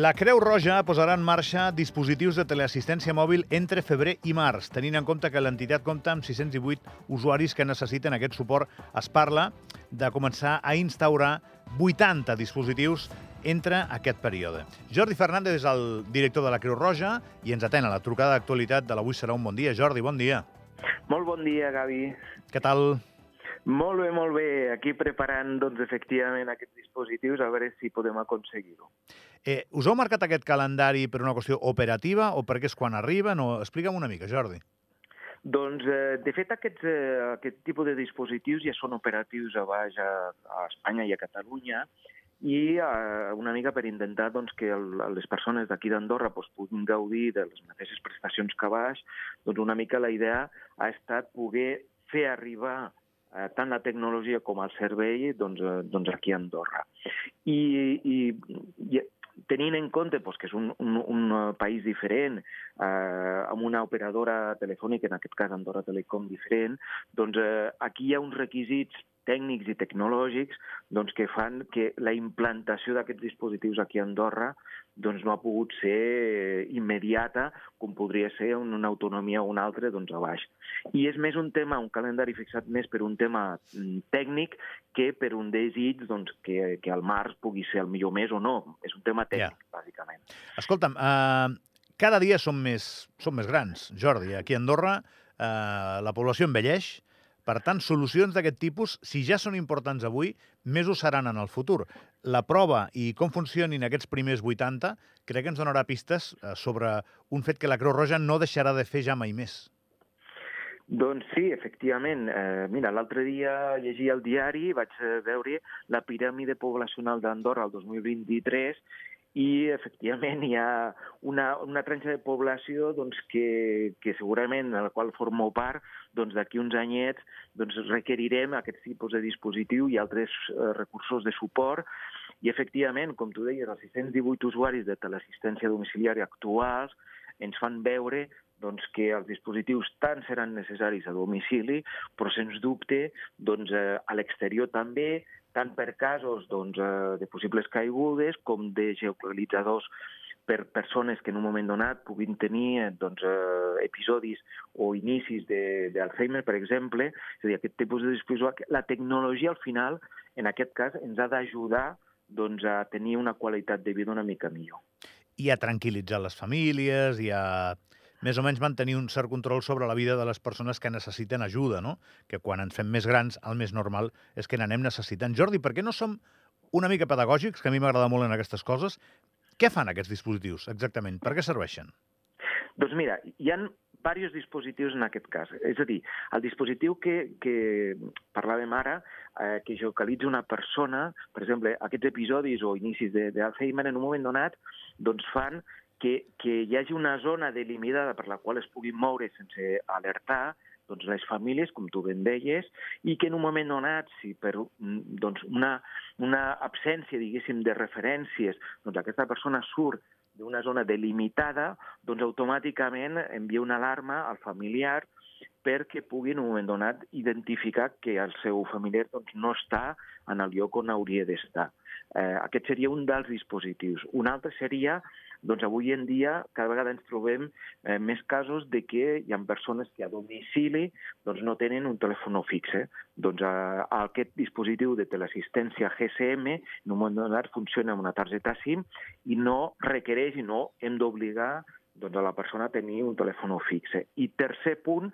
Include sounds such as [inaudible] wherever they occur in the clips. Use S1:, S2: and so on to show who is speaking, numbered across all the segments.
S1: La Creu Roja posarà en marxa dispositius de teleassistència mòbil entre febrer i març, tenint en compte que l'entitat compta amb 618 usuaris que necessiten aquest suport. Es parla de començar a instaurar 80 dispositius entre aquest període. Jordi Fernández és el director de la Creu Roja i ens atén a la trucada d'actualitat de l'Avui serà un bon dia. Jordi, bon dia.
S2: Molt bon dia, Gavi.
S1: Què tal?
S2: Molt bé, molt bé. Aquí preparant, doncs, efectivament, aquests dispositius, a veure si podem aconseguir-ho.
S1: Eh, us heu marcat aquest calendari per una qüestió operativa o perquè és quan arriben? O... Explica'm una mica, Jordi.
S2: Doncs, eh, de fet, aquests, eh, aquest tipus de dispositius ja són operatius a baix a, a Espanya i a Catalunya i eh, una mica per intentar doncs, que el, les persones d'aquí d'Andorra doncs, puguin gaudir de les mateixes prestacions que a baix, doncs una mica la idea ha estat poder fer arribar eh, tant la tecnologia com el servei doncs, eh, doncs aquí a Andorra. I, i, i tenint en compte doncs, que és un, un, un país diferent, eh, amb una operadora telefònica, en aquest cas Andorra Telecom, diferent, doncs eh, aquí hi ha uns requisits tècnics i tecnològics doncs, que fan que la implantació d'aquests dispositius aquí a Andorra doncs, no ha pogut ser immediata com podria ser en una autonomia o una altra doncs, a baix. I és més un tema, un calendari fixat més per un tema mm, tècnic que per un desig doncs, que, que el març pugui ser el millor mes o no. És un tema tècnic, yeah. bàsicament.
S1: Escolta'm, uh, cada dia som més, som més grans, Jordi. Aquí a Andorra uh, la població envelleix, per tant, solucions d'aquest tipus, si ja són importants avui, més ho seran en el futur. La prova i com funcionin aquests primers 80 crec que ens donarà pistes eh, sobre un fet que la Creu Roja no deixarà de fer ja mai més.
S2: Doncs sí, efectivament. Eh, mira, l'altre dia llegia el diari, vaig eh, veure la piràmide poblacional d'Andorra el 2023 i efectivament hi ha una, una tranxa de població doncs, que, que segurament a la qual formo part doncs, d'aquí uns anyets doncs, requerirem aquest tipus de dispositiu i altres eh, recursos de suport. I efectivament, com tu deies, els 618 usuaris de teleassistència domiciliària actuals ens fan veure doncs, que els dispositius tant seran necessaris a domicili, però sens dubte doncs, eh, a l'exterior també, tant per casos doncs, eh, de possibles caigudes com de geolocalitzadors per persones que en un moment donat puguin tenir eh, doncs, eh, episodis o inicis d'Alzheimer, per exemple. És a dir, aquest tipus de dispositiu, la tecnologia al final, en aquest cas, ens ha d'ajudar doncs, a tenir una qualitat de vida una mica millor.
S1: I a tranquil·litzar les famílies, i a més o menys mantenir un cert control sobre la vida de les persones que necessiten ajuda, no? Que quan ens fem més grans, el més normal és que n'anem necessitant. Jordi, per què no som una mica pedagògics, que a mi m'agrada molt en aquestes coses? Què fan aquests dispositius, exactament? Per què serveixen?
S2: Doncs mira, hi han diversos dispositius en aquest cas. És a dir, el dispositiu que, que parlàvem ara, eh, que geocalitza una persona, per exemple, aquests episodis o inicis d'Alzheimer en un moment donat, doncs fan que, que hi hagi una zona delimitada per la qual es puguin moure sense alertar doncs, les famílies, com tu ben deies, i que en un moment donat, si per doncs, una, una absència, diguéssim, de referències, doncs aquesta persona surt d'una zona delimitada, doncs automàticament envia una alarma al familiar perquè pugui en un moment donat identificar que el seu familiar doncs, no està en el lloc on hauria d'estar. Eh, aquest seria un dels dispositius. Un altre seria doncs avui en dia cada vegada ens trobem eh, més casos de que hi ha persones que a domicili doncs, no tenen un telèfon fixe. Doncs eh, aquest dispositiu de teleassistència GSM en un moment donat funciona amb una targeta SIM i no requereix i no hem d'obligar doncs, a la persona a tenir un telèfon fixe. I tercer punt,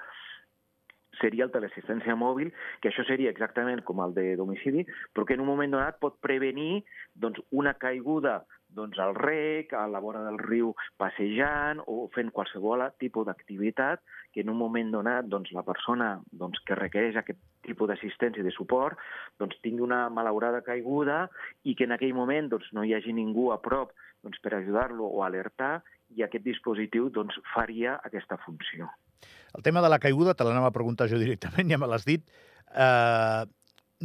S2: seria el teleassistència mòbil, que això seria exactament com el de domicili, però que en un moment donat pot prevenir doncs, una caiguda doncs, al rec, a la vora del riu passejant o fent qualsevol tipus d'activitat que en un moment donat doncs, la persona doncs, que requereix aquest tipus d'assistència i de suport doncs, tingui una malaurada caiguda i que en aquell moment doncs, no hi hagi ningú a prop doncs, per ajudar-lo o alertar i aquest dispositiu doncs, faria aquesta funció.
S1: El tema de la caiguda te l'anava a preguntar jo directament, [laughs] ja me l'has dit. Uh,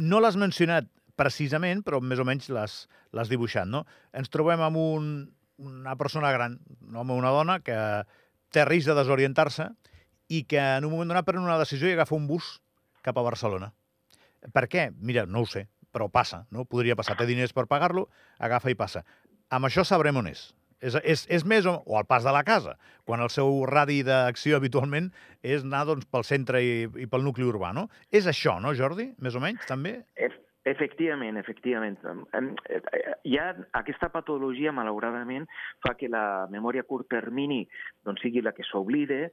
S1: no l'has mencionat precisament, però més o menys l'has dibuixat, no? Ens trobem amb un, una persona gran, un home o una dona, que té risc de desorientar-se i que en un moment donat pren una decisió i agafa un bus cap a Barcelona. Per què? Mira, no ho sé, però passa, no? Podria passar. Té diners per pagar-lo, agafa i passa. Amb això sabrem on és. És, és, és més o, o al pas de la casa, quan el seu radi d'acció habitualment és anar doncs, pel centre i, i pel nucli urbà, no? És això, no, Jordi? Més o menys, també?
S2: Ef efectivament, efectivament. Hi ha aquesta patologia, malauradament, fa que la memòria a curt termini doncs, sigui la que s'oblide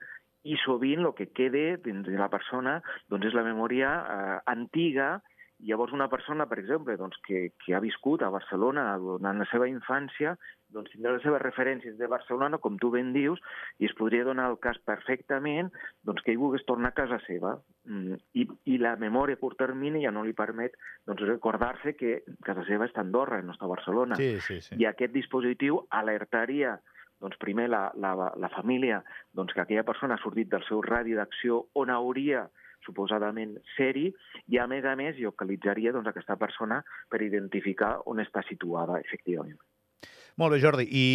S2: i sovint el que quede dins de la persona doncs, és la memòria eh, antiga Llavors, una persona, per exemple, doncs, que, que ha viscut a Barcelona durant la seva infància, doncs tindrà les seves referències de Barcelona, com tu ben dius, i es podria donar el cas perfectament doncs, que ell volgués tornar a casa seva. Mm, I, I la memòria a curt termini ja no li permet doncs, recordar-se que casa seva està a Andorra, no està a Barcelona.
S1: Sí, sí, sí.
S2: I aquest dispositiu alertaria doncs primer la, la, la família doncs, que aquella persona ha sortit del seu radi d'acció on hauria suposadament ser-hi, i a més a més localitzaria doncs, aquesta persona per identificar on està situada, efectivament.
S1: Molt bé, Jordi. I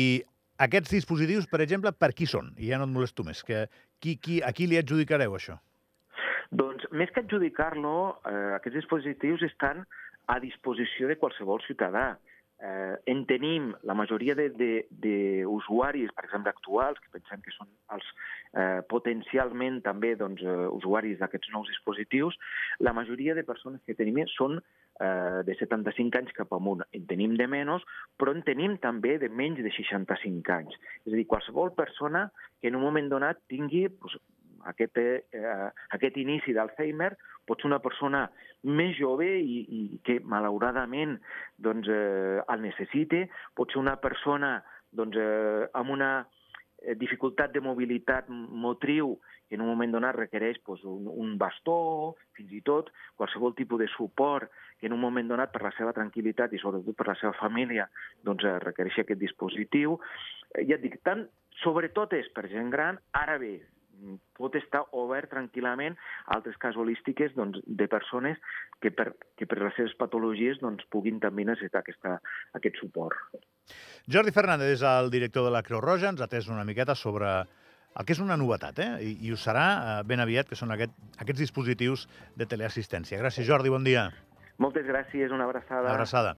S1: aquests dispositius, per exemple, per qui són? I ja no et molesto més. Que, qui, qui, a qui li adjudicareu això?
S2: Doncs, més que adjudicar-lo, eh, aquests dispositius estan a disposició de qualsevol ciutadà eh, en tenim la majoria d'usuaris, per exemple, actuals, que pensem que són els eh, potencialment també doncs, uh, usuaris d'aquests nous dispositius, la majoria de persones que tenim són eh, de 75 anys cap amunt. En tenim de menys, però en tenim també de menys de 65 anys. És a dir, qualsevol persona que en un moment donat tingui doncs, aquest, eh, aquest inici d'Alzheimer pot ser una persona més jove i, i que malauradament doncs, eh, el necessite, pot ser una persona doncs, eh, amb una eh, dificultat de mobilitat motriu que en un moment donat requereix doncs, un, un bastó, fins i tot qualsevol tipus de suport que en un moment donat per la seva tranquil·litat i sobretot per la seva família doncs, requereix aquest dispositiu. Eh, ja et dic, tant, sobretot és per gent gran, ara bé, pot estar obert tranquil·lament a altres casualístiques doncs, de persones que per, que per les seves patologies doncs, puguin també necessitar aquesta, aquest suport.
S1: Jordi Fernández és el director de la Creu Roja, ens ha atès una miqueta sobre el que és una novetat, eh? I, i ho serà eh, ben aviat, que són aquest, aquests dispositius de teleassistència. Gràcies, Jordi, bon dia.
S2: Moltes gràcies, una abraçada.
S1: Una abraçada.